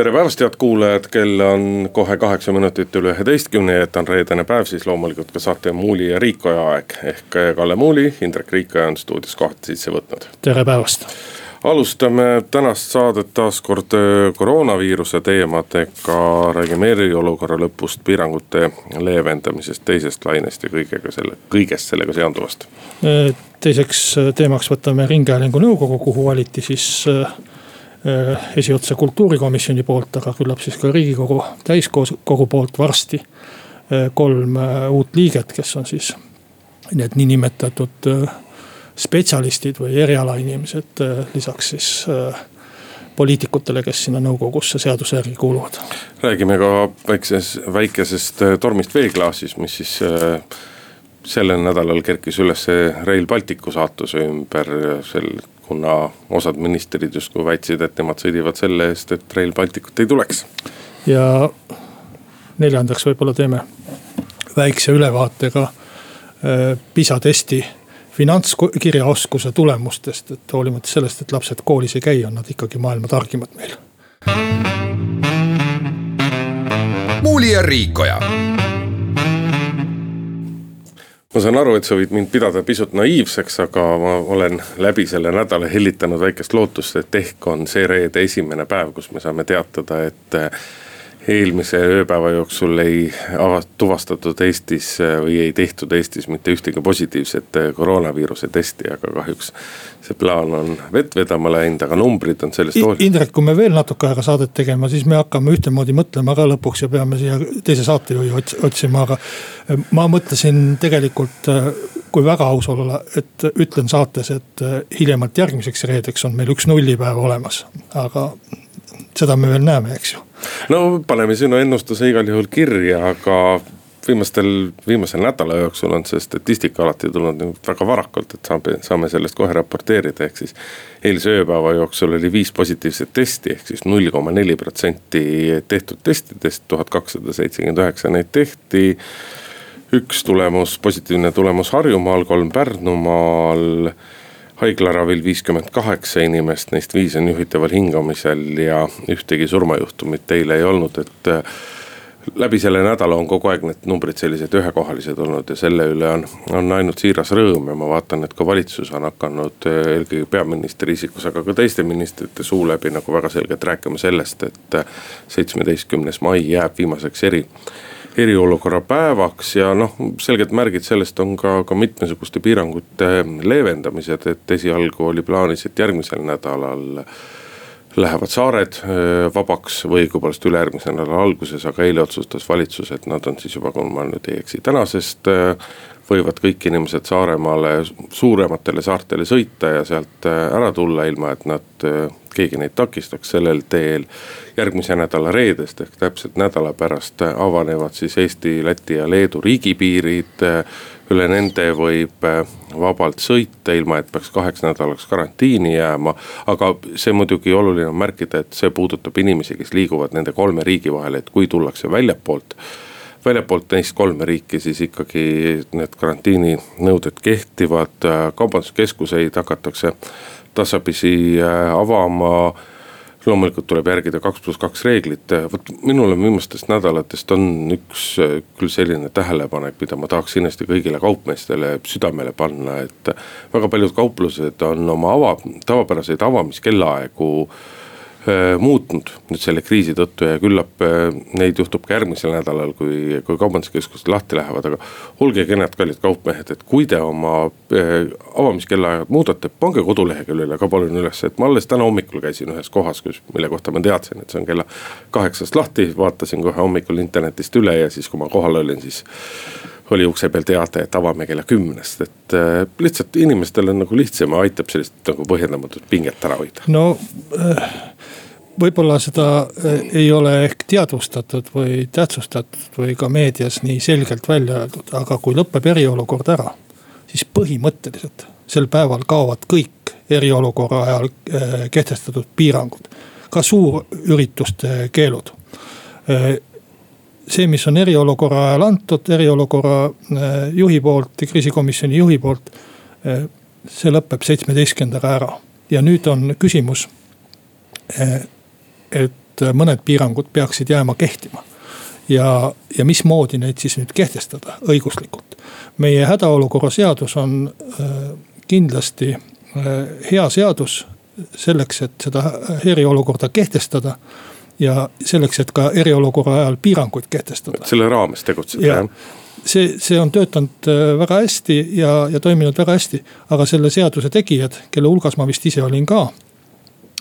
tere päevast, head kuulajad, kell on kohe kaheksa minutit üle üheteistkümne ja et on reedene päev, siis loomulikult ka saate Muuli ja Riikoja aeg. ehk Kalle Muuli, Indrek Riikoja on stuudios kohta sisse võtnud. tere päevast. alustame tänast saadet taas kord äh, koroonaviiruse teemadega, räägime eriolukorra lõpust, piirangute leevendamisest, teisest lainest ja kõigega selle, kõigest sellega seonduvast. Äh, teiseks äh, teemaks võtame Ringhäälingu nõukogu, kuhu valiti siis esiotsa kultuurikomisjoni poolt, aga küllap siis ka riigikogu täiskogu poolt varsti. Äh, kolm äh, uut liiget, kes on siis need niinimetatud spetsialistid või erialainimesed, lisaks siis poliitikutele, kes sinna nõukogusse seaduse järgi kuuluvad. räägime ka väikses, väikesest tormist veeklaasis, mis siis sellel nädalal kerkis üles Rail Balticu saatuse ümber, sel kuna osad ministrid justkui väitsid, et nemad sõdivad selle eest, et Rail Balticut ei tuleks. ja neljandaks võib-olla teeme väikse ülevaate ka äh, PISA testi finantskirjaoskuse tulemustest, et hoolimata sellest, et lapsed koolis ei käi, on nad ikkagi maailma targimad meil. muuli ja Riikoja ma saan aru, et sa võid mind pidada pisut naiivseks, aga ma olen läbi selle nädala hellitanud väikest lootust, et ehk on see reede esimene päev, kus me saame teatada, et eelmise ööpäeva jooksul ei tuvastatud Eestis või ei tehtud Eestis mitte ühtegi positiivset koroonaviiruse testi, aga kahjuks. see plaan on vett vedama läinud, aga numbrid on sellest. Indrek, kui me veel natuke aega saadet tegema, siis me hakkame ühtemoodi mõtlema ka lõpuks ja peame siia teise saatejuhi otsima, aga. ma mõtlesin tegelikult, kui väga aus olla, et ütlen saates, et hiljemalt järgmiseks reedeks on meil üks nullipäev olemas, aga seda me veel näeme, eks ju. no paneme sinu ennustuse igal juhul kirja, aga viimastel, viimase nädala jooksul on see statistika alati tulnud nagu väga varakult, et saame, saame sellest kohe raporteerida, ehk siis. eilse ööpäeva jooksul oli viis positiivset testi ehk siis null koma neli protsenti tehtud testidest, tuhat kakssada seitsekümmend üheksa neid tehti. üks tulemus, positiivne tulemus Harjumaal, kolm Pärnumaal haiglaravil viiskümmend kaheksa inimest, neist viis on juhitaval hingamisel ja ühtegi surmajuhtumit eile ei olnud, et äh, läbi selle nädala on kogu aeg need numbrid sellised ühekohalised olnud ja selle üle on, on ainult siiras rõõm ja ma vaatan, et ka valitsus on hakanud äh, eelkõige peaministri isikus, aga ka teiste ministrite suu läbi nagu väga selgelt rääkima sellest, et äh, seitsmeteistkümnes mai jääb viimaseks eri eriolukorra päevaks ja noh, selged märgid sellest on ka, ka mitmesuguste piirangute leevendamised, et esialgu oli plaanis, et järgmisel nädalal lähevad saared äh, vabaks või õigupoolest ülejärgmise nädala alguses, aga eile otsustas valitsus, et nad on siis juba, kui ma nüüd ei eksi, tänasest äh, võivad kõik inimesed Saaremaale suurematele saartele sõita ja sealt äh, ära tulla, ilma et nad, keegi neid takistaks sellel teel. järgmise nädala reedest ehk täpselt nädala pärast avanevad siis Eesti, Läti ja Leedu riigipiirid üle nende võib äh, vabalt sõita, ilma et peaks kaheks nädalaks karantiini jääma. aga see muidugi oluline on märkida, et see puudutab inimesi, kes liiguvad nende kolme riigi vahel, et kui tullakse väljapoolt väljapoolt neist kolme riiki, siis ikkagi need karantiininõuded kehtivad, kaubanduskeskuseid hakatakse tasapisi äh, avama loomulikult tuleb järgida kaks pluss kaks reeglit, vot minul on viimastest nädalatest on üks küll selline tähelepanek, mida ma tahaks kindlasti kõigile kaupmeestele südamele panna, et. väga paljud kauplused on oma ava, tavapäraseid avamiskellaaegu Äh, muutnud nüüd selle kriisi tõttu ja küllap äh, neid juhtub ka järgmisel nädalal, kui, kui kaubanduskeskused lahti lähevad, aga. olge kenad, kallid kaupmehed, et kui te oma äh, avamiskellaajad muudate, pange koduleheküljele ka palun üles, et ma alles täna hommikul käisin ühes kohas, kus, mille kohta ma teadsin, et see on kella kaheksast lahti, vaatasin kohe hommikul internetist üle ja siis, kui ma kohal olin, siis oli ukse peal teade, et avame kella kümnest, et äh, lihtsalt inimestel on nagu lihtsam ja aitab sellist nagu põhjendamatut pinget ära hoida. no äh, võib-olla seda äh, ei ole ehk teadvustatud või tähtsustatud või ka meedias nii selgelt välja öeldud, aga kui lõpeb eriolukord ära, siis põhimõtteliselt sel päeval kaovad kõik eriolukorra ajal kehtestatud piirangud. ka suurürituste keelud see, mis on eriolukorra ajal antud, eriolukorra juhi poolt, kriisikomisjoni juhi poolt. see lõpeb seitsmeteistkümnendaga ära ja nüüd on küsimus. et mõned piirangud peaksid jääma kehtima ja, ja mismoodi neid siis nüüd kehtestada õiguslikult. meie hädaolukorra seadus on kindlasti hea seadus selleks, et seda eriolukorda kehtestada ja selleks, et ka eriolukorra ajal piiranguid kehtestada. selle raames tegutseda ja. jah see, see on töötanud äh, väga hästi ja, ja toiminud väga hästi, aga selle seaduse tegijad, kelle hulgas ma vist ise olin ka.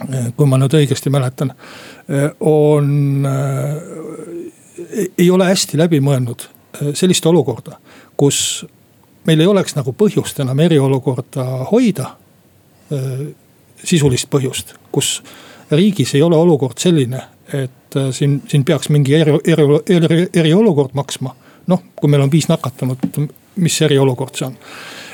Äh, kui ma nüüd õigesti mäletan, äh, on, ei ole hästi läbi mõelnud sellist olukorda, kus meil ei oleks nagu põhjust enam eriolukorda hoida. sisulist põhjust, kus riigis ei ole olukord selline, et äh, siin, siin peaks mingi eri, eri, eri, eriolukord maksma. noh, kui meil on viis nakatunut, mis eriolukord see on,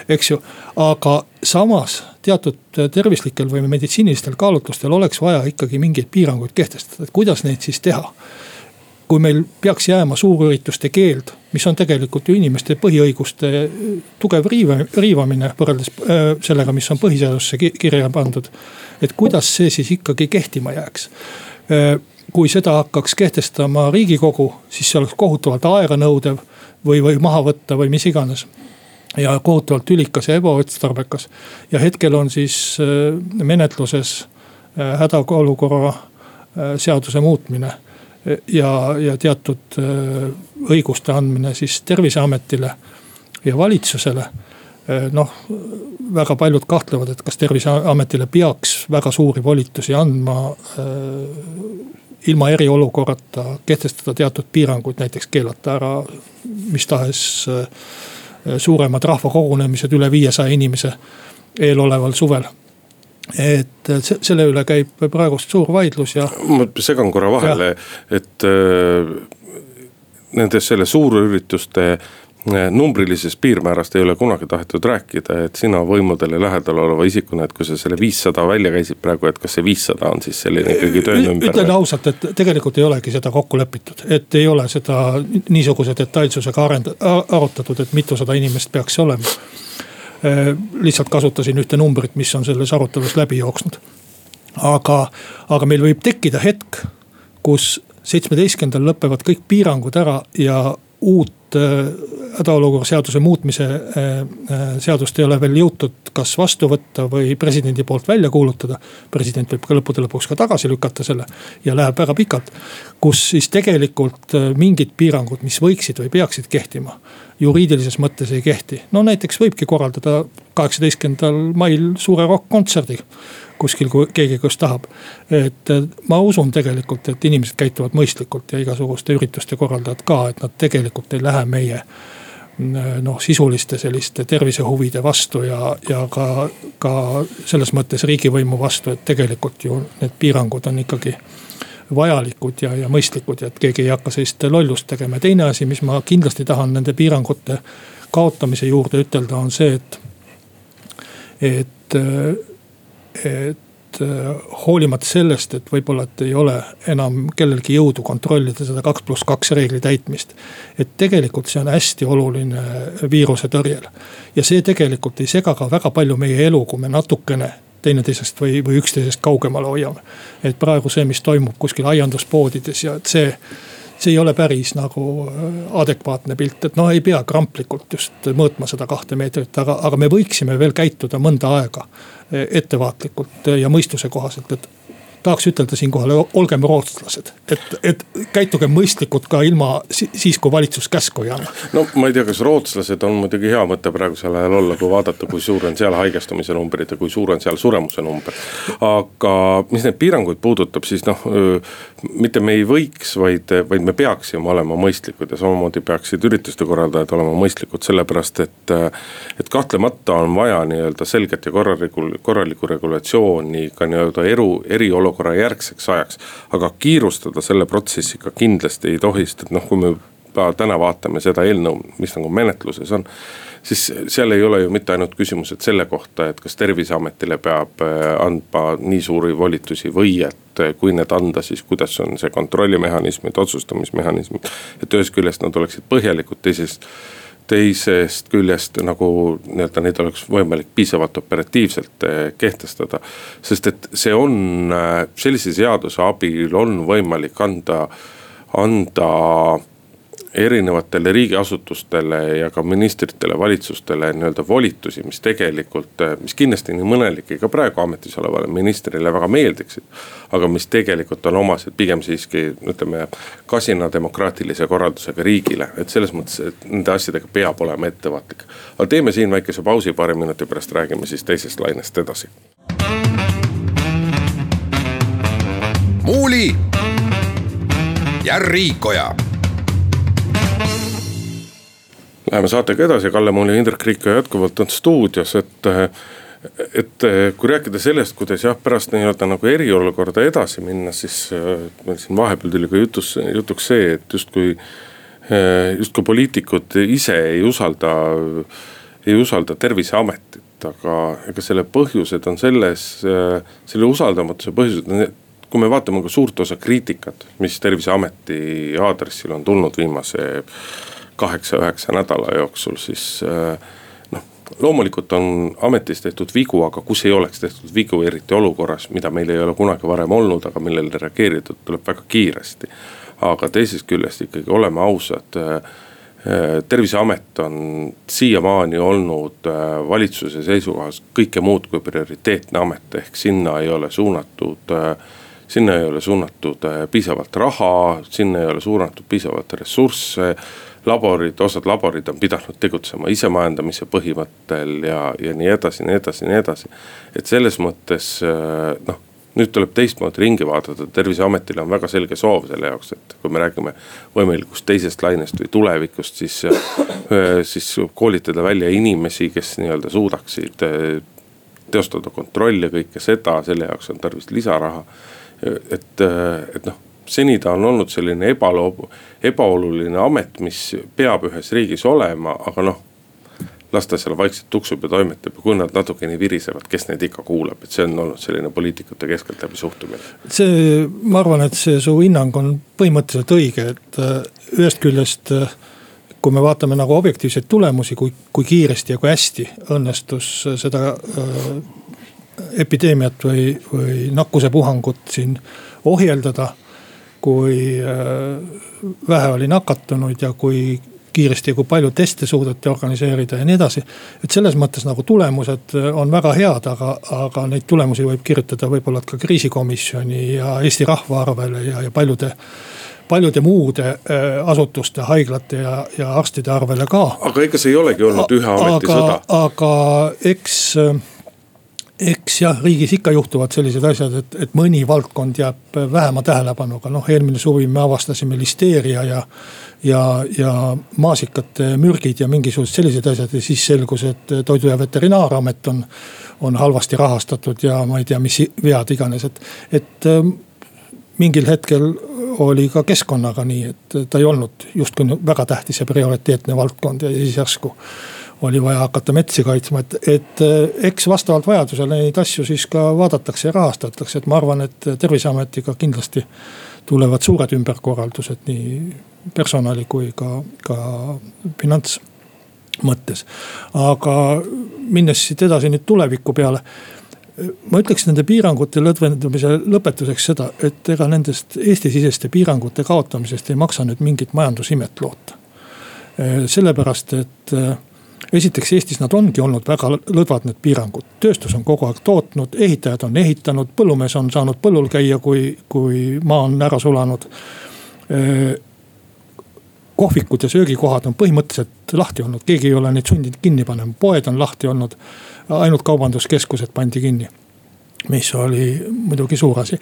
eks ju. aga samas teatud tervislikel või meditsiinilistel kaalutlustel oleks vaja ikkagi mingeid piiranguid kehtestada, et kuidas neid siis teha kui meil peaks jääma suurürituste keeld, mis on tegelikult ju inimeste põhiõiguste tugev riive, riivamine võrreldes äh, sellega, mis on põhiseadusesse kirja pandud. et kuidas see siis ikkagi kehtima jääks äh, kui seda hakkaks kehtestama riigikogu, siis see oleks kohutavalt aeganõudev või, või maha võtta või mis iganes. ja kohutavalt tülikas ja ebaotstarbekas. ja hetkel on siis äh, menetluses äh, hädaolukorra äh, seaduse muutmine. ja, ja teatud õiguste andmine siis terviseametile ja valitsusele noh, väga paljud kahtlevad, et kas terviseametile peaks väga suuri volitusi andma ilma eriolukorrata kehtestada teatud piiranguid, näiteks keelata ära mis tahes äh, suuremad rahvakogunemised üle viiesaja inimese eeloleval suvel et selle üle käib praegust suur vaidlus ja. ma segan korra vahele, et äh, nendes selle suurürituste numbrilisest piirmäärast ei ole kunagi tahetud rääkida, et sina võimudele lähedal oleva isikuna, et kui sa selle viissada välja käisid praegu, et kas see viissada on siis selline ikkagi töönumber? ütlen ausalt, et tegelikult ei olegi seda kokku lepitud, et ei ole seda niisuguse detailsusega arend-, arutatud, et mitusada inimest peaks see olema. Äh, lihtsalt kasutasin ühte numbrit, mis on selles arutelus läbi jooksnud. aga, aga meil võib tekkida hetk, kus seitsmeteistkümnendal lõpevad kõik piirangud ära ja uut äh, hädaolukorra seaduse muutmise äh, äh, seadust ei ole veel jõutud kas vastu võtta või presidendi poolt välja kuulutada. president võib ka lõppude lõpuks ka tagasi lükata selle ja läheb väga pikalt. kus siis tegelikult mingid piirangud, mis võiksid või peaksid kehtima, juriidilises mõttes ei kehti. no näiteks võibki korraldada kaheksateistkümnendal mail suure rokk-kontserdi kuskil, kui keegi, kes tahab. et ma usun tegelikult, et inimesed käituvad mõistlikult ja igasuguste ürituste korraldajad ka, et nad tegelikult ei lähe meie noh, sisuliste selliste tervisehuvide vastu ja, ja ka, ka selles mõttes riigivõimu vastu, et tegelikult ju need piirangud on ikkagi vajalikud ja, ja mõistlikud ja et keegi ei hakka sellist lollust tegema. teine asi, mis ma kindlasti tahan nende piirangute kaotamise juurde ütelda, on see, et, et et äh, hoolimata sellest, et võib-olla, et ei ole enam kellelgi jõudu kontrollida seda kaks pluss kaks reegli täitmist. et tegelikult see on hästi oluline viiruse tõrjel. ja see tegelikult ei sega ka väga palju meie elu, kui me natukene teineteisest või, või üksteisest kaugemale hoiame. et praegu see, mis toimub kuskil aianduspoodides ja et see see ei ole päris nagu äh, adekvaatne pilt, et noh, ei pea kramplikult just mõõtma seda kahte meetrit, aga, aga me võiksime veel käituda mõnda aega äh, ettevaatlikult ja mõistuse kohaselt, et tahaks ütelda siinkohal, olgem rootslased, et, et käitugem mõistlikult ka ilma siis, kui valitsus käsku ei anna. no ma ei tea, kas rootslased on muidugi hea mõte praegusel ajal olla, kui vaadata, kui suur on seal haigestumise numbrid ja kui suur on seal suremuse number. aga mis neid piiranguid puudutab, siis noh, mitte me ei võiks, vaid, vaid me peaksime olema mõistlikud ja samamoodi peaksid ürituste korraldajad olema mõistlikud, sellepärast et. et kahtlemata on vaja nii-öelda selget ja korralikku, korralikku regulatsiooni ka nii-öelda eru, eriolukorra eriolukorra järgseks ajaks. aga kiirustada selle protsessiga kindlasti ei tohi, sest et noh, kui me täna vaatame seda eelnõu, mis nagu menetluses on siis seal ei ole ju mitte ainult küsimused selle kohta, et kas terviseametile peab äh, andma nii suuri volitusi või et äh, kui need anda, siis kuidas on see kontrollimehhanismid, otsustamismehhanismid. et ühest küljest nad oleksid põhjalikud, teisest, teisest küljest nagu nii-öelda neid oleks võimalik piisavalt operatiivselt äh, kehtestada. sest et see on, sellise seaduse abil on võimalik anda, anda erinevatele riigiasutustele ja ka ministritele, valitsustele nii-öelda volitusi, mis tegelikult, mis kindlasti nii mõnelegi ka praegu ametis olevale ministrile väga meeldiksid. aga mis tegelikult on omased pigem siiski ütleme kasina demokraatilise korraldusega riigile, et selles mõttes, et nende asjadega peab olema ettevaatlik. aga teeme siin väikese pausi, paari minuti pärast räägime siis teisest lainest edasi. muuli ja Riikoja Läheme saatega edasi, Kalle Muuli ja Indrek Riik jätkuvalt on stuudios, et. et kui rääkida sellest, kuidas jah, pärast nii-öelda nagu eriolukorda edasi minna, siis meil siin vahepeal tuli ka jutus, jutuks see, et justkui. justkui poliitikud ise ei usalda, ei usalda terviseametit, aga ega selle põhjused on selles, selle usaldamatuse põhjused on kui me vaatame ka suurt osa kriitikat, mis terviseameti aadressil on tulnud viimase kaheksa-üheksa nädala jooksul, siis äh, noh, loomulikult on ametis tehtud vigu, aga kus ei oleks tehtud vigu, eriti olukorras, mida meil ei ole kunagi varem olnud, aga millele reageeritud tuleb väga kiiresti. aga teisest küljest ikkagi oleme ausad äh, äh, terviseamet on siiamaani olnud valitsuse seisukohast kõike muud kui prioriteetne amet, ehk sinna ei ole suunatud sinna ei ole suunatud piisavalt raha, sinna ei ole suunatud piisavalt ressursse laborid, osad laborid on pidanud tegutsema isemajandamise põhimõttel ja, ja nii edasi, nii edasi, nii edasi. et selles mõttes äh, noh, nüüd tuleb teistmoodi ringi vaadata, terviseametil on väga selge soov selle jaoks, et kui me räägime võimalikust teisest lainest või tulevikust, siis, äh, siis koolitada välja inimesi, kes nii-öelda suudaksid äh, teostada kontrolli, kõike seda, selle jaoks on tarvis lisaraha. et, et noh seni ta on olnud selline ebaloo-, ebaoluline amet, mis peab ühes riigis olema, aga noh las ta seal vaikselt tuksub ja toimetab ja kui nad natukene virisevad, kes neid ikka kuulab, et see on olnud selline poliitikute keskeltläbi suhtumine. see, ma arvan, et see su hinnang on põhimõtteliselt õige, et äh, ühest küljest. Äh, kui me vaatame nagu objektiivseid tulemusi, kui, kui kiiresti ja kui hästi õnnestus seda äh, epideemiat või, või nakkusepuhangut siin ohjeldada kui äh, vähe oli nakatunuid ja kui kiiresti ja kui palju teste suudeti organiseerida ja nii edasi. et selles mõttes nagu tulemused äh, on väga head, aga, aga neid tulemusi võib kirjutada võib-olla ka kriisikomisjoni ja Eesti rahva arvele ja, ja paljude paljude muude äh, asutuste, haiglate ja, ja arstide arvele ka. aga ega see ei olegi olnud ühe ameti aga, sõda. aga eks eks jah, riigis ikka juhtuvad sellised asjad, et, et mõni valdkond jääb vähema tähelepanuga, noh eelmine suvi me avastasime listeeria ja. ja, ja maasikate mürgid ja mingisugused sellised asjad ja siis selgus, et Toidu- ja Veterinaaramet on. on halvasti rahastatud ja ma ei tea, mis vead iganes, et, et ähm, mingil hetkel oli ka keskkonnaga nii, et ta ei olnud justkui väga tähtis ja prioriteetne valdkond ja siis järsku oli vaja hakata metsi kaitsma, et, et eh, eks vastavalt vajadusele neid asju siis ka vaadatakse ja rahastatakse, et ma arvan, et terviseametiga kindlasti tulevad suured ümberkorraldused nii personali kui ka, ka finants mõttes. aga minnes siit edasi nüüd tuleviku peale ma ütleks nende piirangute lõdvendamise lõpetuseks seda, et ega nendest Eesti-siseste piirangute kaotamisest ei maksa nüüd mingit majandusimet loota. sellepärast, et esiteks Eestis nad ongi olnud väga lõdvad, need piirangud, tööstus on kogu aeg tootnud, ehitajad on ehitanud, põllumees on saanud põllul käia, kui, kui maa on ära sulanud. kohvikud ja söögikohad on põhimõtteliselt lahti olnud, keegi ei ole neid sundinud kinni panema, poed on lahti olnud. ainult kaubanduskeskused pandi kinni, mis oli muidugi suur asi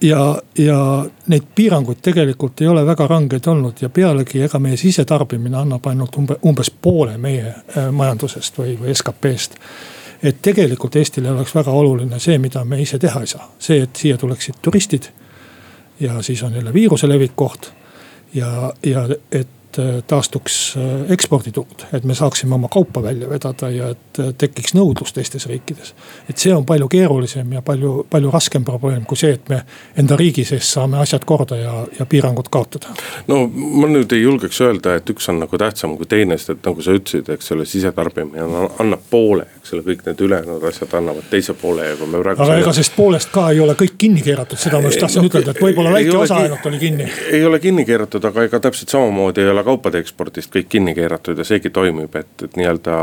ja, ja neid piiranguid tegelikult ei ole väga rangeid olnud ja pealegi ega meie sisetarbimine annab ainult umbe, umbes poole meie äh, majandusest või, või SKP-st. et tegelikult Eestile oleks väga oluline see, mida me ise teha ei saa, see, et siia tuleksid turistid. ja siis on jälle viiruse levik koht ja, ja et äh, taastuks äh, eksporditurg, et me saaksime oma kaupa välja vedada ja et äh, tekiks nõudlus teistes riikides. et see on palju keerulisem ja palju, palju raskem probleem kui see, et me enda riigi sees saame asjad korda ja, ja piirangud kaotada. no ma nüüd ei julgeks öelda, et üks on nagu tähtsam kui teine, sest et nagu sa ütlesid, eks ole, sisetarbimine annab poole, eks ole, kõik need ülejäänud asjad annavad teise poole ja kui me praegu. aga ega sellest poolest ka ei ole kõik kinni keeratud, seda ma just tahtsin no, ütelda, et võib-olla väike osa ainult oli kinni. ei ole kinni keeratud, aga ega täpselt samamoodi ei ole kaupade ekspordist kõik kinni keeratud ja seegi toimib, et, et nii-öelda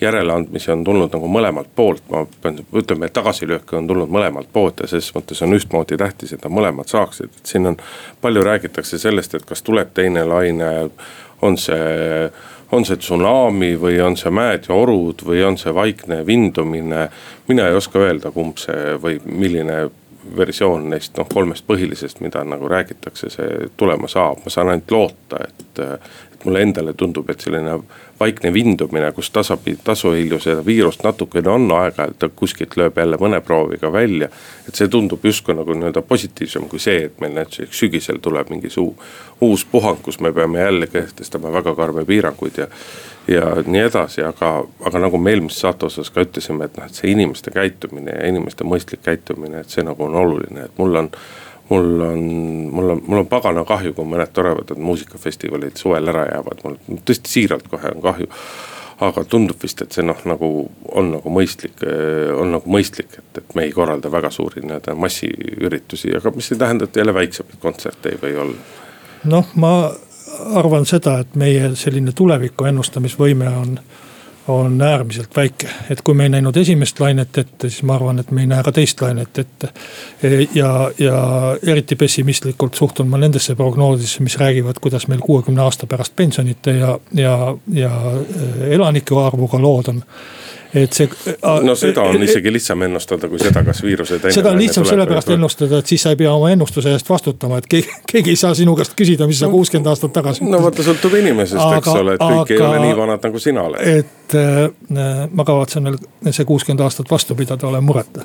järeleandmisi on tulnud nagu mõlemalt poolt. ma pean, ütleme, et tagasilööke on tulnud mõlemalt poolt ja ses mõttes on ühtmoodi tähtis, et nad mõlemad saaksid, et siin on. palju räägitakse sellest, et kas tuleb teine laine, on see on see tsunami või on see mäed ja orud või on see vaikne vindumine. mina ei oska öelda, kumb see või milline versioon neist noh, kolmest põhilisest, mida nagu räägitakse, see tulema saab, ma saan ainult loota, et. et mulle endale tundub, et selline vaikne vindumine, kus tasapisi, tasuhilju seda viirust natukene on aeg-ajalt, ta kuskilt lööb jälle mõne prooviga välja. et see tundub justkui nagu nii-öelda positiivsem kui see, et meil näiteks sügisel tuleb mingi suu, uus puhang, kus me peame jälle kehtestama väga karme piiranguid ja ja nii edasi, aga, aga nagu me eelmises saate osas ka ütlesime, et noh, et see inimeste käitumine ja inimeste mõistlik käitumine, et see nagu on oluline, et mul on mul on, mul on, mul on pagana kahju, kui mõned toredad muusikafestivalid suvel ära jäävad, mul tõesti siiralt kohe on kahju. aga tundub vist, et see noh, nagu on nagu mõistlik, on nagu mõistlik, et, et me ei korralda väga suuri nii-öelda massiüritusi, aga mis ei tähenda, et jälle väiksemaid kontserte ei või olla. noh, ma arvan seda, et meie selline tuleviku ennustamisvõime on, on äärmiselt väike. et kui me ei näinud esimest lainet ette, siis ma arvan, et me ei näe ka teist lainet ette. ja, ja eriti pessimistlikult suhtun ma nendesse prognoosidesse, mis räägivad, kuidas meil kuuekümne aasta pärast pensionite ja, ja, ja elanike arvuga lood on et see. no seda on isegi lihtsam ennustada kui seda, kas viiruse seda on lihtsam sellepärast ennustada, et siis sa ei pea oma ennustuse eest vastutama, et keegi, keegi ei saa sinu käest küsida, mis sa kuuskümmend aastat tagasi. no vaata, sõltub inimesest, eks ole, et kõik aga, ei ole nii vanad nagu sina oled. et äh, ma kavatsen veel see kuuskümmend aastat vastu pidada, olen mureta.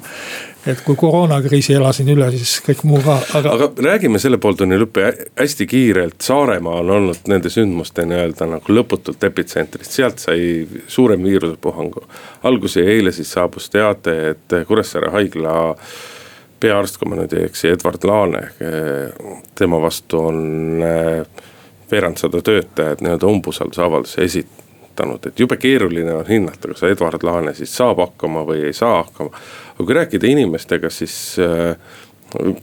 Et kui koroonakriisi elasin üle, siis kõik muu ka, aga. aga räägime selle pooltunni lõppu hästi kiirelt, Saaremaa on olnud nende sündmuste nii-öelda nagu lõputult epitsentrist, sealt sai suurem viirusepuhang alguse eile siis saabus teade, et Kuressaare haigla peaarst, kui ma nüüd ei eksi, Edward Laane, tema vastu on eh, veerandsada töötajat nii-öelda umbusaldusavalduse esitanud, et jube keeruline on hinnata, kas Edward Laane siis saab hakkama või ei saa hakkama aga kui rääkida inimestega, siis äh,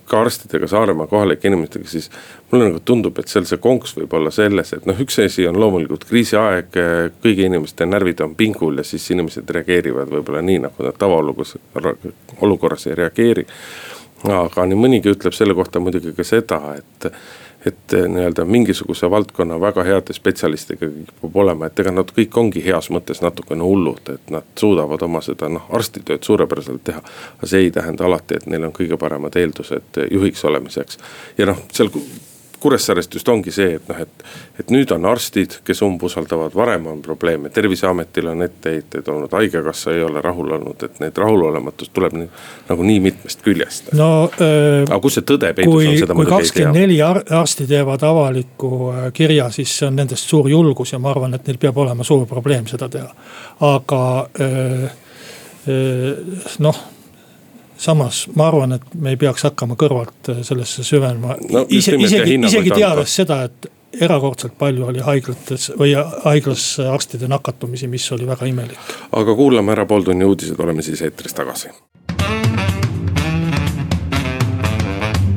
ka arstidega, Saaremaa kohalike inimestega, siis mulle nagu tundub, et seal see konks võib olla selles, et noh, üks asi on loomulikult kriisiaeg, kõigi inimeste närvid on pingul ja siis inimesed reageerivad võib-olla nii, nagu nad tavaolukorras, olukorras ei reageeri. aga nii mõnigi ütleb selle kohta muidugi ka seda, et et eh, nii-öelda mingisuguse valdkonna väga heade spetsialistidega kipub olema, et ega nad kõik ongi heas mõttes natukene hullud, et nad suudavad oma seda noh, arstitööd suurepäraselt teha. aga see ei tähenda alati, et neil on kõige paremad eeldused juhiks olemiseks ja noh, seal Kuressaarest just ongi see, et noh, et, et nüüd on arstid, kes umbusaldavad, varem on probleeme, terviseametil on etteheited olnud, haigekassa ei ole rahul olnud, et neid rahulolematus tuleb nii, nagu nii mitmest küljest. no äh, aga kus see tõde peidus on, seda muidugi ei tea. kakskümmend neli arsti teevad avaliku äh, kirja, siis see on nendest suur julgus ja ma arvan, et neil peab olema suur probleem seda teha. aga äh, äh, noh samas ma arvan, et me ei peaks hakkama kõrvalt äh, sellesse süvenema no,. ise, isegi, isegi teades seda, et erakordselt palju oli haiglates või haiglas arstide nakatumisi, mis oli väga imelik. aga kuulame ära pooltunni uudised, oleme siis eetris tagasi.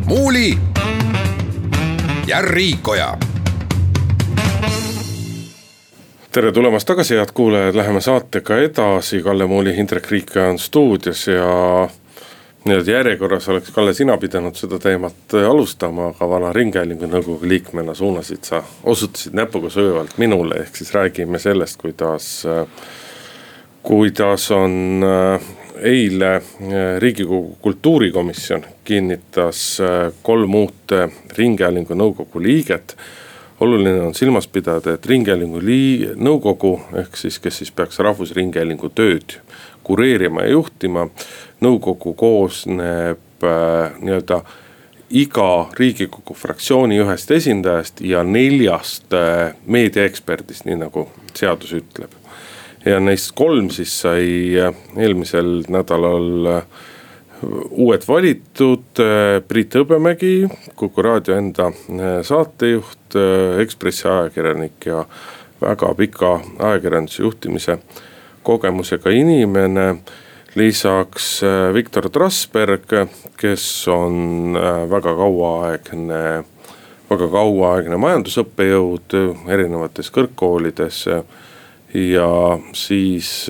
muuli ja Riikoja tere tulemast tagasi, head kuulajad, läheme saatega edasi, Kalle Muuli, Indrek Riik on stuudios ja nii-öelda järjekorras oleks, Kalle, sina pidanud seda teemat äh, alustama, aga vana Ringhäälingu nõukogu liikmena suunasid sa, osutasid näpuga söövalt minule, ehk siis räägime sellest, kuidas, äh, kuidas on äh, eile riigikogu kultuurikomisjon kinnitas kolm uut Ringhäälingu nõukogu liiget oluline on silmas pidada, et Ringhäälingu lii-, nõukogu ehk siis, kes siis peaks Rahvusringhäälingu tööd kureerima ja juhtima nõukogu koosneb äh, nii-öelda iga riigikogu fraktsiooni ühest esindajast ja neljast äh, meediaeksperdist, nii nagu seadus ütleb. ja neist kolm siis sai äh, eelmisel nädalal äh, uued valitud Priit Hõbemägi, Kuku raadio enda saatejuht, Ekspressi ajakirjanik ja väga pika ajakirjandusjuhtimise kogemusega inimene lisaks Viktor Trasberg, kes on väga kauaaegne, väga kauaaegne majandusõppejõud erinevates kõrgkoolides. ja siis,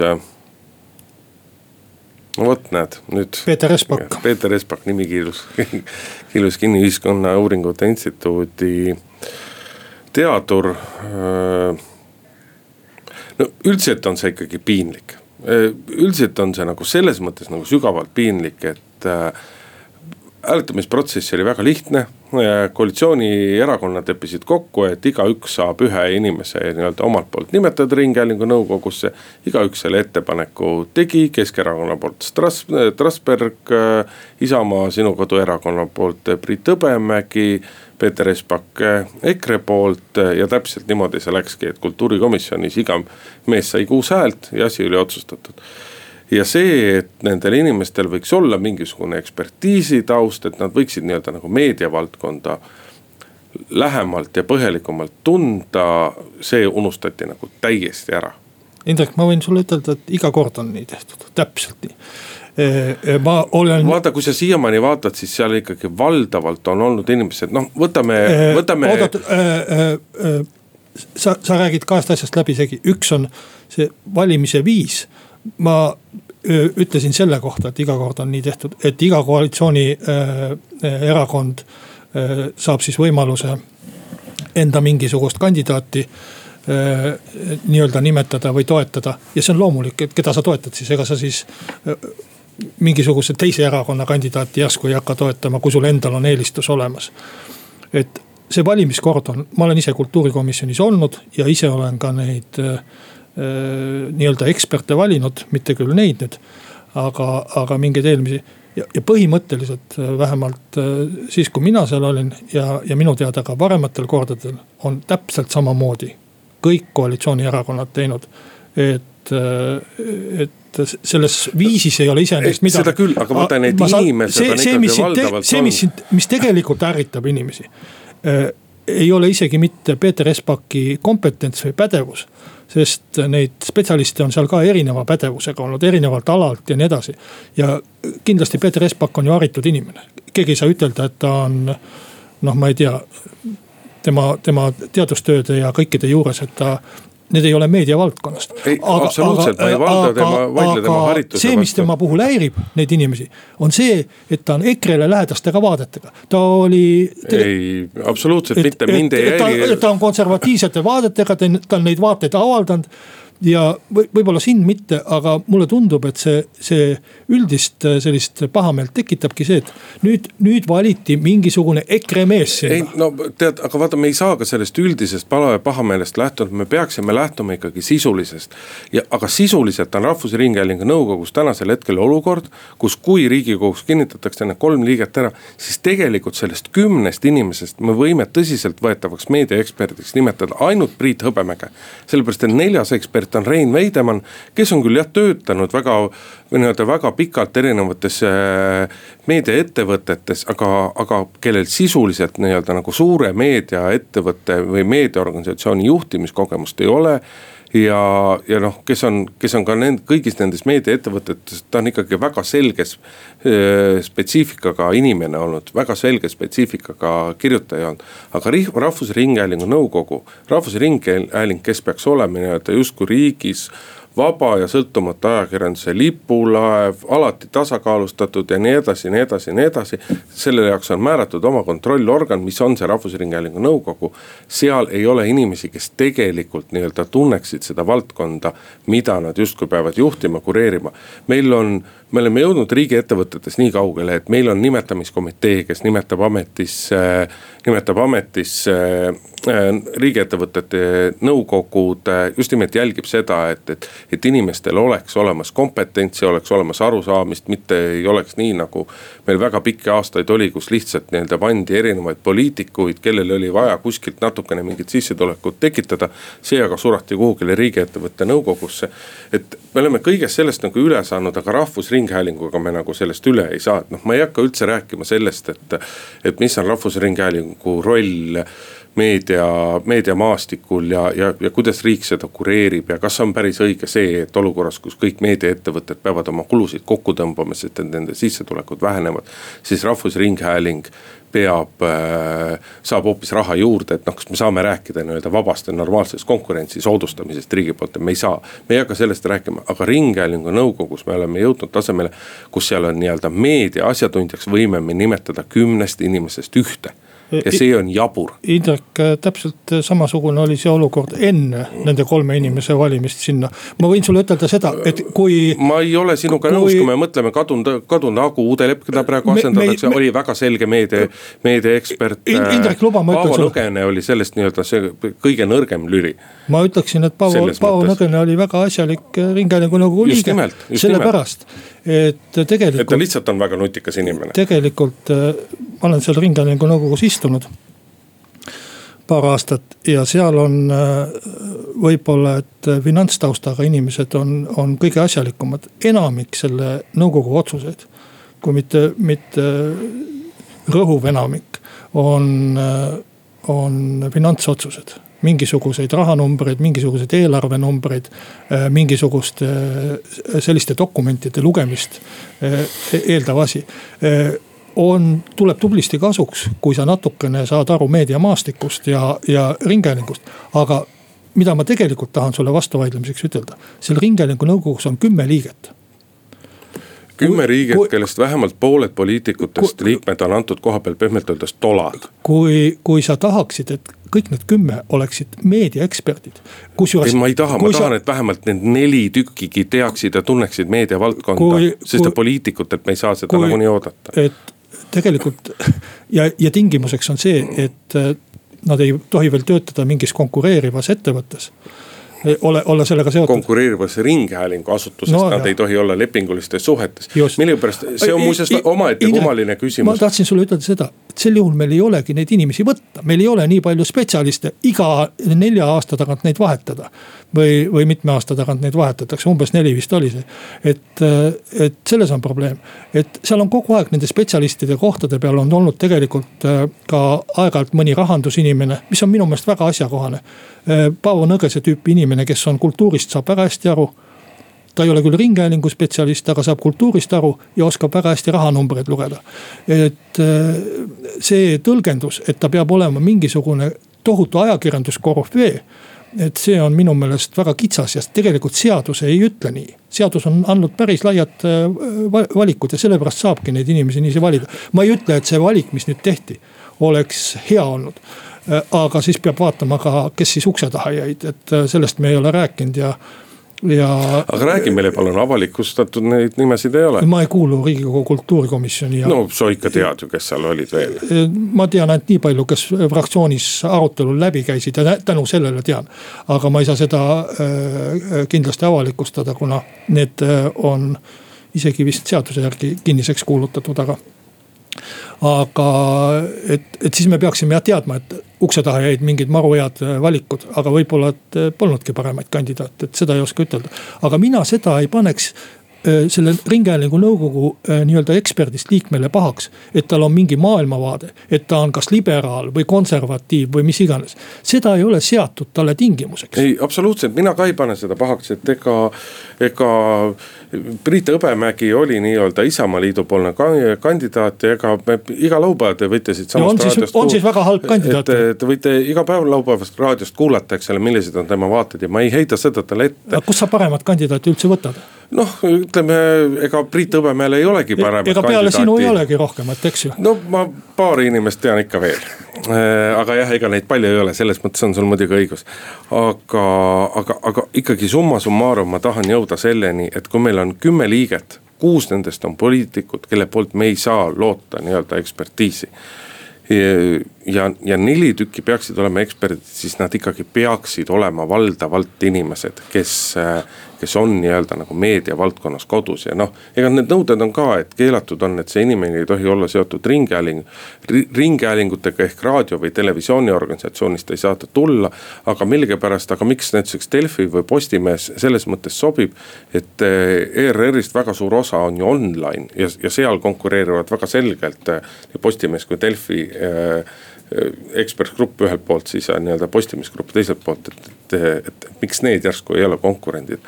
no vot, näed nüüd. Peeter Espak. Peeter Espak, nimi kiilus, kiilus kinni Ühiskonnauuringute Instituudi teadur. no üldiselt on see ikkagi piinlik üldiselt on see nagu selles mõttes nagu sügavalt piinlik, et hääletamisprotsess oli väga lihtne. koalitsioonierakonnad leppisid kokku, et igaüks saab ühe inimese nii-öelda omalt poolt nimetada ringhäälingu nõukogusse. igaüks selle ettepaneku tegi, Keskerakonna poolt Stras-, Trasberg, Isamaa, Sinu Koduerakonna poolt Priit Hõbemägi Peeter Espak EKRE poolt ja täpselt niimoodi see läkski, et kultuurikomisjonis iga mees sai kuus häält ja asi oli otsustatud. Ja see, et nendel inimestel võiks olla mingisugune ekspertiisi taust, et nad võiksid nii-öelda nagu meediavaldkonda lähemalt ja põhjalikumalt tunda, see unustati nagu täiesti ära. Indrek, ma võin sulle ütelda, et iga kord on nii tehtud, täpselt nii ma olen. vaata, kui sa siiamaani vaatad, siis seal ikkagi valdavalt on olnud inimesed, noh, võtame, võtame. oodata äh,, äh, sa, sa räägid kahest asjast läbisegi, üks on see valimise viis. Ma ütlesin selle kohta, et iga kord on nii tehtud, et iga koalitsioonierakond saab siis võimaluse enda mingisugust kandidaati nii-öelda nimetada või toetada. ja see on loomulik, et keda sa toetad siis, ega sa siis mingisuguse teise erakonna kandidaati järsku ei hakka toetama, kui sul endal on eelistus olemas. et see valimiskord on, ma olen ise kultuurikomisjonis olnud ja ise olen ka neid äh, nii-öelda eksperte valinud, mitte küll neid nüüd. aga, aga mingeid eelmisi ja, ja põhimõtteliselt äh, vähemalt äh, siis, kui mina seal olin ja, ja minu teada ka varematel kordadel on täpselt samamoodi kõik koalitsioonierakonnad teinud. et, äh, et selles viisis ei ole iseenesest midagi. seda küll, aga vaata need inimesed on ikkagi valdavalt. see, mis mis tegelikult ärritab inimesi äh,. Ei ole isegi mitte Peeter Espaki kompetents või pädevus. sest neid spetsialiste on seal ka erineva pädevusega olnud, erinevalt alalt ja nii edasi. ja kindlasti Peeter Espak on ju haritud inimene, keegi ei saa ütelda, et ta on noh, ma ei tea tema, tema teadustööde ja kõikide juures, et ta need ei ole meediavaldkonnast. absoluutselt, ma ei valda tema, vaidle tema harituse see, mis tema puhul häirib neid inimesi, on see, et ta on EKRE-le lähedastega vaadetega. ta oli. ei, absoluutselt et, mitte, mind ei häiri. ta on konservatiivsete vaadetega, ta on neid vaateid avaldanud ja või, võib-olla sind mitte, aga mulle tundub, et see, see üldist äh, sellist pahameelt tekitabki see, et nüüd, nüüd valiti mingisugune EKRE mees sinna. ei no tead, aga vaata, me ei saa ka sellest üldisest pala- ja pahameelest lähtuda, me peaksime lähtuma ikkagi sisulisest. ja, aga sisuliselt on Rahvusringhäälingu nõukogus tänasel hetkel olukord, kus kui riigikogus kinnitatakse need kolm liiget ära, siis tegelikult sellest kümnest inimesest me võime tõsiseltvõetavaks meediaeksperdiks nimetada ainult Priit Hõbemäge. sellepärast, et neljas ekspert on Rein Veidemann, kes on küll jah töötanud väga nii-öelda väga pikalt erinevates äh, meediaettevõtetes, aga, aga kellel sisuliselt nii-öelda nagu suure meediaettevõtte või meediaorganisatsiooni juhtimiskogemust ei ole ja, ja noh, kes on, kes on ka nend-, kõigis nendes meediaettevõtetes, ta on ikkagi väga selges spetsiifikaga inimene olnud, väga selge spetsiifikaga kirjutaja olnud. aga Rahvusringhäälingu nõukogu, Rahvusringhääling, kes peaks olema nii-öelda justkui riigis vaba ja sõltumatu ajakirjanduse lipulaev, alati tasakaalustatud ja nii edasi, nii edasi, nii edasi. selle jaoks on määratud oma kontrollorgan, mis on see Rahvusringhäälingu nõukogu. seal ei ole inimesi, kes tegelikult nii-öelda tunneksid seda valdkonda, mida nad justkui peavad juhtima, kureerima. meil on me oleme jõudnud riigiettevõtetes nii kaugele, et meil on nimetamiskomitee, kes nimetab ametisse, nimetab ametisse äh, riigiettevõtete nõukogud just nimelt jälgib seda, et, et, et inimestel oleks olemas kompetentsi, oleks olemas arusaamist, mitte ei oleks nii, nagu meil väga pikki aastaid oli, kus lihtsalt nii-öelda pandi erinevaid poliitikuid, kellel oli vaja kuskilt natukene mingit sissetulekut tekitada. see aga surati kuhugile riigiettevõtte nõukogusse. et me oleme kõigest sellest nagu üle saanud, aga Rahvusringhäälinguga me nagu sellest üle ei saa, et noh, ma ei hakka üldse rääkima sellest, et. et mis on Rahvusringhäälingu roll meedia, meediamaastikul ja, ja, ja kuidas riik seda kureerib ja kas on päris õige see, et olukorras, kus kõik meediaettevõtted peavad oma kulusid kokku tõmbama, sest et nende sissetulekud vähenevad. siis Rahvusringhääling peab äh,, saab hoopis raha juurde, et noh, kas me saame rääkida nii-öelda vabast ja normaalsest konkurentsi soodustamisest riigi poolt, et me ei saa. me ei hakka sellest rääkima, aga ringhäälingu nõukogus me oleme jõudnud tasemele, kus seal on nii-öelda meedia asjatundjaks võime me nimetada kümnest inimesest ühte ja see on jabur. Indrek, äh, täpselt äh, samasugune oli see olukord enne nende kolme inimese valimist sinna. ma võin sulle ütelda seda, et kui. ma ei ole sinuga kui... nõus, kui me mõtleme kadunud, kadunud Agu Uudelepp, keda praegu asendatakse, oli väga selge meedia, meediaekspert. Indrek, luba ma ütlen sulle. Paavo Nõgene oli sellest nii-öelda see kõige nõrgem lüli. ma ütleksin, et Paavo, Paavo Nõgene oli väga asjalik äh, ringhäälingu nõukogu liige. sellepärast, et tegelikult. et ta lihtsalt on väga nutikas inimene. tegelikult ma olen seal ringhäälingu nõukogus istunud paar aastat ja seal on võib-olla, et finantstaustaga inimesed on, on kõige asjalikumad. enamik selle nõukogu otsuseid, kui mitte, mitte rõhuv enamik, on, on finantsotsused mingisuguseid rahanumbreid, mingisuguseid eelarvenumbreid, mingisuguste selliste dokumentide lugemist eeldav asi on, tuleb tublisti kasuks, kui sa natukene saad aru meediamaastikust ja, ja ringhäälingust. aga mida ma tegelikult tahan sulle vastuvaidlemiseks ütelda, seal ringhäälingu nõukogus on kümme liiget kümme liiget, kellest vähemalt pooled poliitikutest kui, liikmed on antud koha peal pehmelt öeldes tolad. kui, kui sa tahaksid, et kõik need kümme oleksid meediaeksperdid. kusjuures. ma ei taha, ma tahan, et vähemalt need neli tükkigi teaksid ja tunneksid meediavaldkonda, sest poliitikutelt me ei saa seda nagunii oodata. et tegelikult ja, ja tingimuseks on see, et äh, nad ei tohi veel töötada mingis konkureerivas ettevõttes ole, olla sellega seotud. konkureerivas ringhäälingu asutuses no, nad jah. ei tohi olla lepingulistes suhetes. millegipärast, see on muuseas omaette kummaline küsimus. ma tahtsin sulle ütelda seda, et sel juhul meil ei olegi neid inimesi võtta, meil ei ole nii palju spetsialiste, iga nelja aasta tagant neid vahetada. või, või mitme aasta tagant neid vahetatakse, umbes neli vist oli see. et, et selles on probleem, et seal on kogu aeg nende spetsialistide kohtade peal on olnud tegelikult äh, ka aeg-ajalt mõni rahandusinimene, mis on minu meelest väga asjakohane. Äh, Paavo Nõgese tüüpi inimene, kes on kultuurist, saab väga hästi aru ta ei ole küll ringhäälingu spetsialist, aga saab kultuurist aru ja oskab väga hästi rahanumbreid lugeda. et äh, see tõlgendus, et ta peab olema mingisugune tohutu ajakirjanduskorüfee et see on minu meelest väga kitsas ja tegelikult seadus ei ütle nii. seadus on andnud päris laiad äh, valikud ja sellepärast saabki neid inimesi niiviisi valida. ma ei ütle, et see valik, mis nüüd tehti, oleks hea olnud. Äh, aga siis peab vaatama ka, kes siis ukse taha jäid, et sellest me ei ole rääkinud ja ja. aga räägi meile palun, avalikustatud neid nimesid ei ole. ma ei kuulu riigikogu kultuurikomisjoni ja. no sa ikka tead ju, kes seal olid veel. ma tean ainult nii palju, kes fraktsioonis arutelul läbi käisid ja tänu sellele tean. aga ma ei saa seda äh, kindlasti avalikustada, kuna need on isegi vist seaduse järgi kinniseks kuulutatud, aga aga et, et siis me peaksime jah teadma, et ukse taha jäid mingid maru head äh, valikud, aga võib-olla, et äh, polnudki paremaid kandidaate, et seda ei oska ütelda. aga mina seda ei paneks Äh, selle ringhäälingu nõukogu nii-öelda eksperdist liikmele pahaks. et tal on mingi maailmavaade, et ta on kas liberaal või konservatiiv või mis iganes. seda ei ole seatud talle tingimuseks. ei, absoluutselt, mina ka ei pane seda pahaks, et ega, ega Priit Hõbemägi oli nii-öelda Isamaaliidu poolne kandidaat ja ega me iga laupäev te võite siit samast no, raadiost. on siis väga halb kandidaat. Te võite iga päev laupäevast raadiost kuulata, eks ole, millised on tema vaated ja ma ei heida seda talle ette. kust sa paremat kandidaati üldse võtad? noh, ütleme, ega Priit Hõbemäel ei olegi paremat ega peale kandidaati. sinu ei olegi rohkemat, eks ju. no ma paari inimest tean ikka veel. Äh, aga jah, ega neid palju ei ole, selles mõttes on sul muidugi õigus. aga, aga, aga ikkagi summa summarum ma tahan jõuda selleni, et kui meil on kümme liiget kuus nendest on poliitikud, kelle poolt me ei saa loota nii-öelda ekspertiisi ja, ja neli tükki peaksid olema eksperdid, siis nad ikkagi peaksid olema valdavalt inimesed, kes kes on nii-öelda nagu meediavaldkonnas kodus ja noh, ega need nõuded on ka, et keelatud on, et see inimene ei tohi olla seotud ringhääling. ringhäälingutega ehk raadio või televisiooniorganisatsioonist ei saa ta tulla, aga millegipärast, aga miks näiteks Delfi või Postimees selles mõttes sobib. et eh, ERR-ist väga suur osa on ju online ja, ja seal konkureerivad väga selgelt eh, nii Postimees kui Delfi äh, Ekspress Grupp ühelt poolt, siis nii-öelda Postimees Grupp teiselt poolt, et, et, et miks need järsku ei ole konkurendid.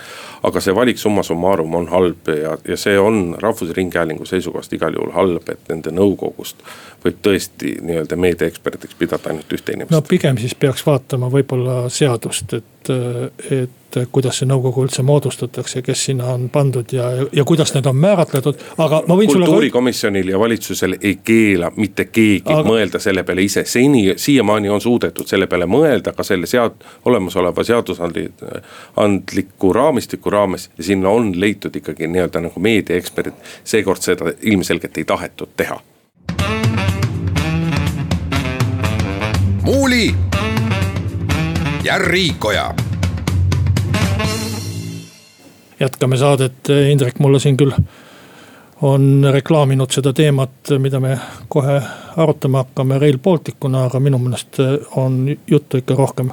aga see valik summa summarum on halb ja, ja see on Rahvusringhäälingu seisukohast igal juhul halb, et nende nõukogust võib tõesti nii-öelda meediaeksperdiks pidada ainult ühte inimest. no pigem siis peaks vaatama võib-olla seadust, et, et et kuidas see nõukogu üldse moodustatakse, kes sinna on pandud ja, ja kuidas need on määratletud, aga ma võin sulle. kultuurikomisjonil ja valitsusel ei keela mitte keegi aga... mõelda selle peale ise, seni, siiamaani on suudetud selle peale mõelda ka selle sead-, olemasoleva seadusandliku raamistiku raames. ja sinna on leitud ikkagi nii-öelda nagu meediaeksperdid, seekord seda ilmselgelt ei tahetud teha. muuli ja Riikoja jätkame saadet, Indrek mulle siin küll on reklaaminud seda teemat, mida me kohe arutama hakkame Rail Balticuna, aga minu meelest on juttu ikka rohkem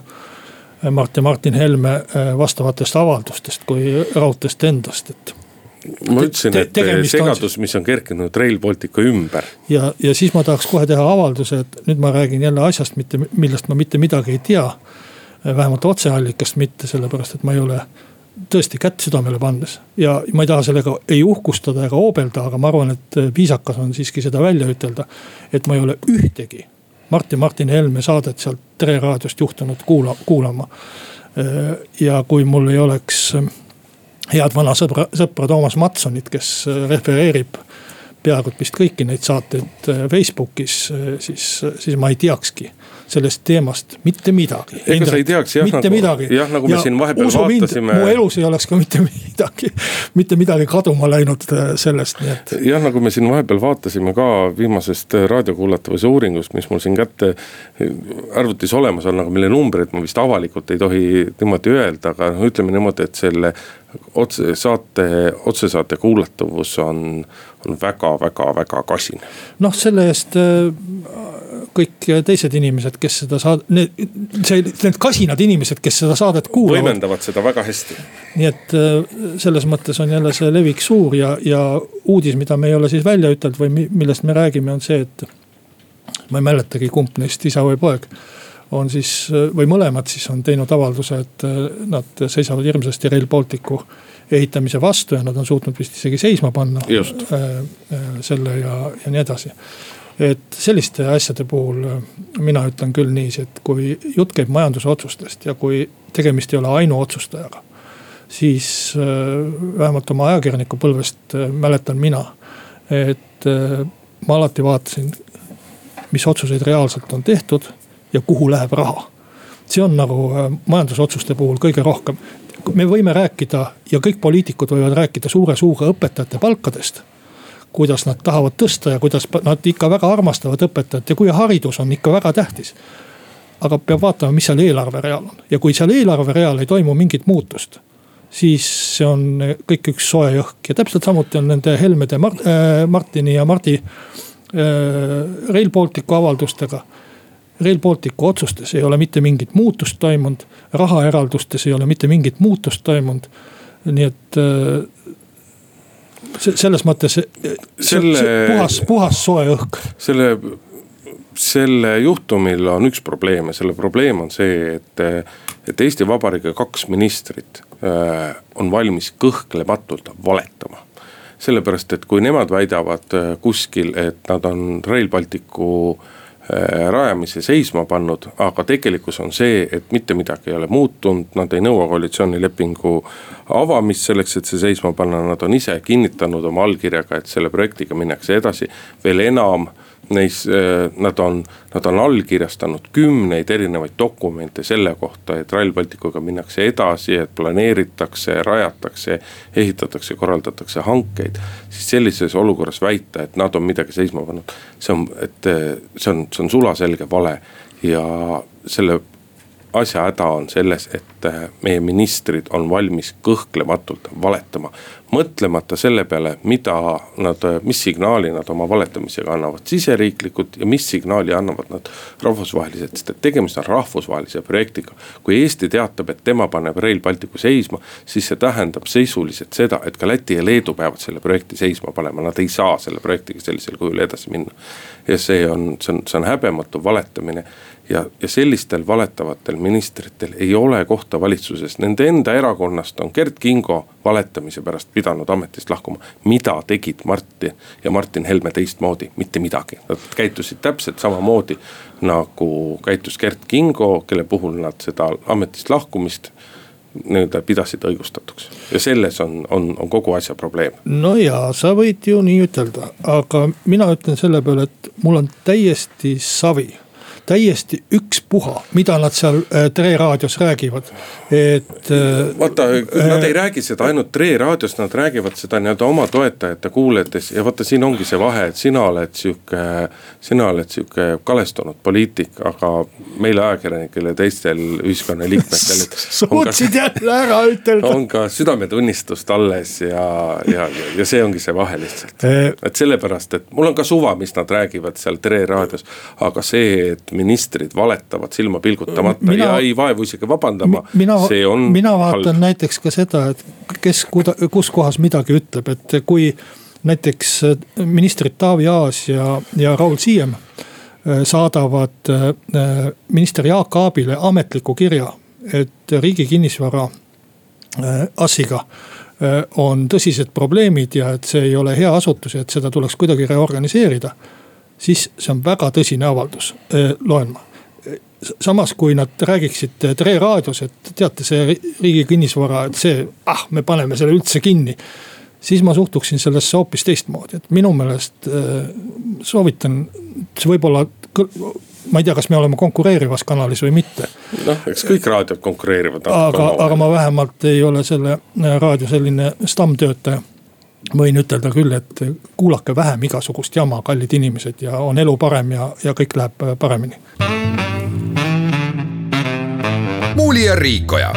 Mart ja Martin Helme vastavatest avaldustest kui raudteest endast, et ma ütlesin, et segadus, mis on kerkinud Rail Balticu ümber. ja, ja siis ma tahaks kohe teha avalduse, et nüüd ma räägin jälle asjast, mitte, millest ma mitte midagi ei tea. vähemalt otseallikast mitte, sellepärast et ma ei ole tõesti kätt südamele pannes ja ma ei taha sellega ei uhkustada ega hoobelda, aga ma arvan, et viisakas on siiski seda välja ütelda. et ma ei ole ühtegi Martin, Martin Helme saadet sealt Tere raadiost juhtunud kuula, kuulama. ja kui mul ei oleks head vana sõbra, sõpra Toomas Matsonit, kes refereerib peaaegu vist kõiki neid saateid Facebookis, siis, siis ma ei teakski sellest teemast mitte midagi. ega sa ei teaks jah, mitte nagu, midagi. jah, nagu me ja siin vahepeal vaatasime. mu elus ei oleks ka mitte midagi, mitte midagi kaduma läinud äh, sellest, nii et. jah, nagu me siin vahepeal vaatasime ka viimasest äh, raadiokuulatavuse uuringust, mis mul siin kätte äh, arvutis olemas on, aga mille numbreid ma vist avalikult ei tohi niimoodi öelda, aga noh, ütleme niimoodi, et selle otse saate, otsesaate kuulatavus on, on väga-väga-väga kasin. noh, selle eest kõik teised inimesed, kes seda saad-, need, see, need kasinad inimesed, kes seda saadet kuulavad. võimendavad seda väga hästi. nii et äh, selles mõttes on jälle see levik suur ja, ja uudis, mida me ei ole siis välja ütelnud või millest me räägime, on see, et. ma ei mäletagi, kumb neist, isa või poeg on siis või mõlemad siis on teinud avalduse, et äh, nad seisavad hirmsasti Rail Balticu ehitamise vastu ja nad on suutnud vist isegi seisma panna. Äh, selle ja, ja nii edasi et selliste asjade puhul äh, mina ütlen küll niiviisi, et kui jutt käib majandusotsustest ja kui tegemist ei ole ainuotsustajaga. siis äh, vähemalt oma ajakirjanikupõlvest äh, mäletan mina, et ma alati vaatasin, mis otsuseid reaalselt on tehtud ja kuhu läheb raha. see on nagu majandusotsuste puhul kõige rohkem. me võime rääkida ja kõik poliitikud võivad rääkida suure suuga õpetajate palkadest kuidas nad tahavad tõsta ja kuidas nad ikka väga armastavad õpetajat ja kui haridus on ikka väga tähtis. aga peab vaatama, mis seal eelarvereal on ja kui seal eelarvereal ei toimu mingit muutust siis see on kõik üks soe õhk ja täpselt samuti on nende Helmede Mart, äh, Martini ja Mardi äh, Rail Balticu avaldustega. Rail Balticu otsustes ei ole mitte mingit muutust toimunud, rahaeraldustes ei ole mitte mingit muutust toimunud. nii et äh, selles mõttes selle, puhas, puhas soe õhk. selle, selle juhtumil on üks probleem ja selle probleem on see, et, et Eesti Vabariigi kaks ministrit äh, on valmis kõhklematult valetama sellepärast, et kui nemad väidavad äh, kuskil, et nad on Rail Balticu äh, Äh, rajamise seisma pannud, aga tegelikkus on see, et mitte midagi ei ole muutunud, nad ei nõua koalitsioonilepingu avamist selleks, et see seisma panna, nad on ise kinnitanud oma allkirjaga, et selle projektiga minnakse edasi. veel enam, neis, nad on, nad on allkirjastanud kümneid erinevaid dokumente selle kohta, et Rail Balticuga minnakse edasi, et planeeritakse, rajatakse, ehitatakse, korraldatakse hankeid. siis sellises olukorras väita, et nad on midagi seisma pannud, see on, et see on, see on sulaselge vale ja selle asja häda on selles, et äh, meie ministrid on valmis kõhklematult valetama. mõtlemata selle peale, mida nad, äh, mis signaali nad oma valetamisega annavad siseriiklikult ja mis signaali annavad nad rahvusvaheliselt, sest et tegemist on rahvusvahelise projektiga. kui Eesti teatab, et tema paneb Rail Balticu seisma, siis see tähendab sisuliselt seda, et ka Läti ja Leedu peavad selle projekti seisma panema, nad ei saa selle projektiga sellisel kujul edasi minna. ja see on, see on, see on häbematu valetamine ja, ja sellistel valetavatel ministritel ei ole kohta valitsuses, nende enda erakonnast on Kert Kingo valetamise pärast pidanud ametist lahkuma. mida tegid Martin ja Martin Helme teistmoodi, mitte midagi, nad käitusid täpselt samamoodi nagu käitus Kert Kingo, kelle puhul nad seda ametist lahkumist nii-öelda pidasid õigustatuks. Ja selles on, on, on kogu asja probleem. no ja sa võid ju nii ütelda, aga mina ütlen selle peale, et mul on täiesti savi täiesti ükspuha, mida nad seal äh, Tre raadios räägivad, et. Äh, vaata, nad ei räägi seda ainult Tre raadios, nad räägivad seda nii-öelda oma toetajate kuulates ja vaata, siin ongi see vahe, et sina oled sihuke. sina oled sihuke kalestunud poliitik, aga meil ajakirjanikel ja teistel ühiskonnaliikmetel. suutsid jälle ära ütelda. on ka südametunnistust alles ja, ja, ja see ongi see vahe lihtsalt. Äh, et sellepärast, et mul on ka suva, mis nad räägivad seal Tre raadios, aga see, et ministrid valetavad silma pilgutamata mina, ja ei vaevu isegi vabandama. mina, mina vaatan halb. näiteks ka seda, et kes, kus kohas midagi ütleb, et kui näiteks äh, ministrid Taavi Aas ja, ja Raul Siem äh, saadavad äh, minister Jaak Aabile ametliku kirja, et riigi kinnisvara AS-iga on tõsised probleemid ja et see ei ole hea asutus ja et seda tuleks kuidagi reorganiseerida siis see on väga tõsine avaldus, loen ma samas, kui nad räägiksid Tre raadios, et teate, see riigi kinnisvara, et see, ah, me paneme selle üldse kinni. siis ma suhtuksin sellesse hoopis teistmoodi, et minu meelest soovitan, see võib-olla, ma ei tea, kas me oleme konkureerivas kanalis või mitte. noh, eks kõik raadiod konkureerivad. aga, aga ma vähemalt ei ole selle raadio selline stammtöötaja võin ütelda küll, et kuulake vähem igasugust jama, kallid inimesed ja on elu parem ja, ja kõik läheb äh, paremini. muuli ja Riikoja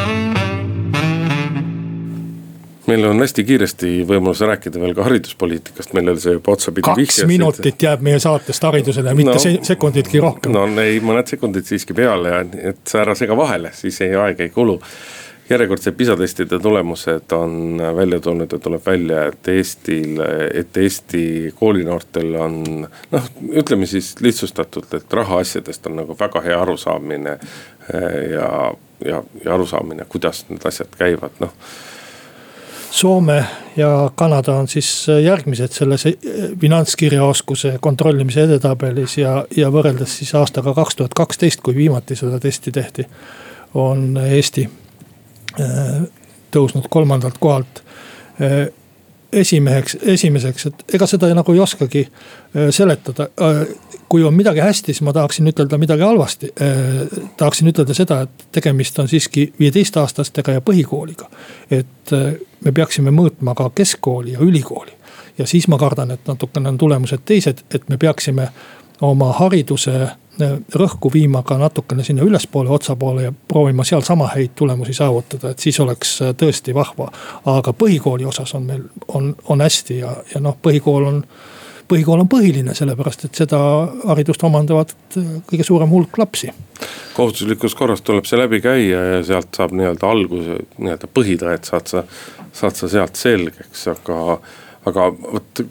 meil on hästi kiiresti võimalus rääkida veel ka hariduspoliitikast, millele sa juba otsapidi kaks vihjasid. minutit jääb meie saatest haridusele, mitte no, sekunditki rohkem. no ei, mõned sekundid siiski peale ja et sa ära sega vahele, siis ei aeg ei kulu järjekordsed PISA testide tulemused on välja tulnud ja tuleb välja, et Eestil, et Eesti koolinoortel on noh, ütleme siis lihtsustatult, et rahaasjadest on nagu väga hea arusaamine. ja, ja, ja arusaamine, kuidas need asjad käivad, noh. Soome ja Kanada on siis järgmised selles finantskirjaoskuse kontrollimise edetabelis ja, ja võrreldes siis aastaga kaks tuhat kaksteist, kui viimati seda testi tehti, on Eesti tõusnud kolmandalt kohalt äh, esimeheks, esimeseks, et ega seda nagu ei oskagi äh, seletada. kui on midagi hästi, siis ma tahaksin ütelda midagi halvasti. tahaksin ütelda seda, et tegemist on siiski viieteistaastastega ja põhikooliga. et me peaksime mõõtma ka keskkooli ja ülikooli. ja siis ma kardan, et natukene on tulemused teised, et me peaksime oma hariduse rõhku viima ka natukene sinna ülespoole, otsa poole ja proovima seal sama häid tulemusi saavutada, et siis oleks äh, tõesti vahva. aga põhikooli osas on meil, on, on hästi ja, ja noh, põhikool on põhikool on põhiline, sellepärast et seda haridust omandavad äh, kõige suurem hulk lapsi. kohustuslikus korras tuleb see läbi käia ja sealt saab nii-öelda alguse, nii-öelda põhitõed saad sa, saad sa sealt selgeks, aga, aga vot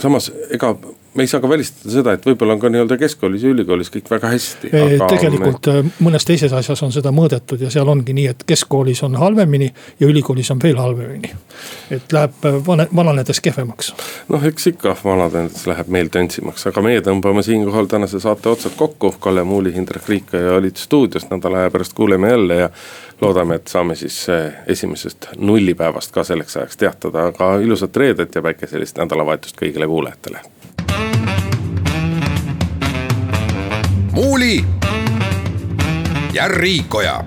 samas ega me ei saa ka välistada seda, et võib-olla on ka nii-öelda keskkoolis ja ülikoolis kõik väga hästi. tegelikult me... Äh, mõnes teises asjas on seda mõõdetud ja seal ongi nii, et keskkoolis on halvemini ja ülikoolis on veel halvemini. et läheb äh, vana, vananedes kehvemaks. noh, eks ikka vananedes läheb meel tantsimaks, aga meie tõmbame siinkohal tänase saate otsad kokku. Kalle Muuli, Indrek Riikoja olid stuudios, nädala aja pärast kuuleme jälle ja loodame, et saame siis äh, esimesest nullipäevast ka selleks ajaks teatada, aga ilusat reedet ja päikeselist nädalavahetust kõigile kuulajatele oli ja Riikoja